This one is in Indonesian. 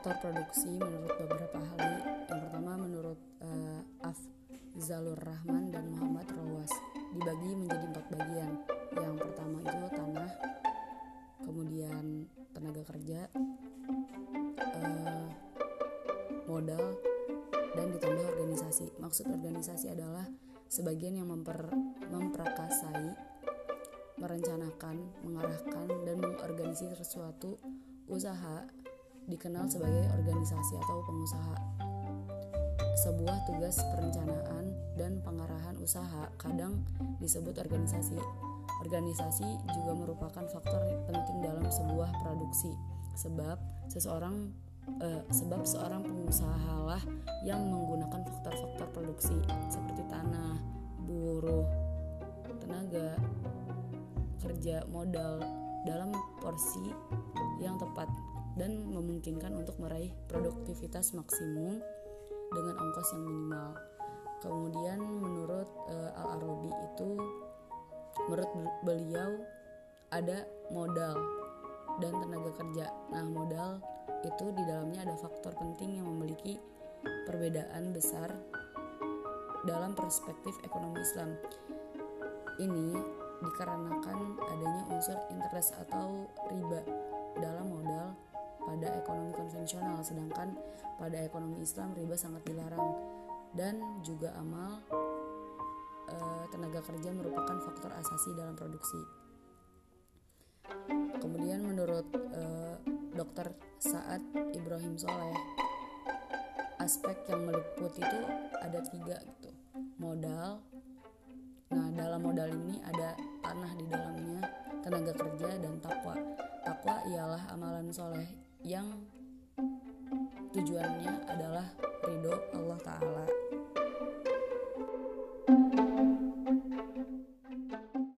produksi menurut beberapa ahli. Yang pertama menurut uh, Afzalur Rahman dan Muhammad Rawas dibagi menjadi empat bagian. Yang pertama itu tanah, kemudian tenaga kerja, uh, modal, dan ditambah organisasi. Maksud organisasi adalah sebagian yang memper, memprakasai, merencanakan, mengarahkan, dan mengorganisir sesuatu usaha dikenal sebagai organisasi atau pengusaha. Sebuah tugas perencanaan dan pengarahan usaha kadang disebut organisasi. Organisasi juga merupakan faktor penting dalam sebuah produksi, sebab seseorang eh, sebab seorang pengusahalah yang menggunakan faktor-faktor produksi seperti tanah, buruh, tenaga, kerja, modal dalam porsi yang tepat dan memungkinkan untuk meraih produktivitas maksimum dengan ongkos yang minimal. Kemudian menurut uh, Al-Arabi itu menurut beliau ada modal dan tenaga kerja. Nah, modal itu di dalamnya ada faktor penting yang memiliki perbedaan besar dalam perspektif ekonomi Islam. Ini dikarenakan adanya unsur interest atau riba dalam modal pada ekonomi konvensional, sedangkan pada ekonomi Islam riba sangat dilarang dan juga amal e, tenaga kerja merupakan faktor asasi dalam produksi. Kemudian menurut e, Dr. Saad Ibrahim Soleh, aspek yang meliputi itu ada tiga gitu, modal. Nah dalam modal ini ada tanah di dalamnya, tujuannya adalah ridho Allah Ta'ala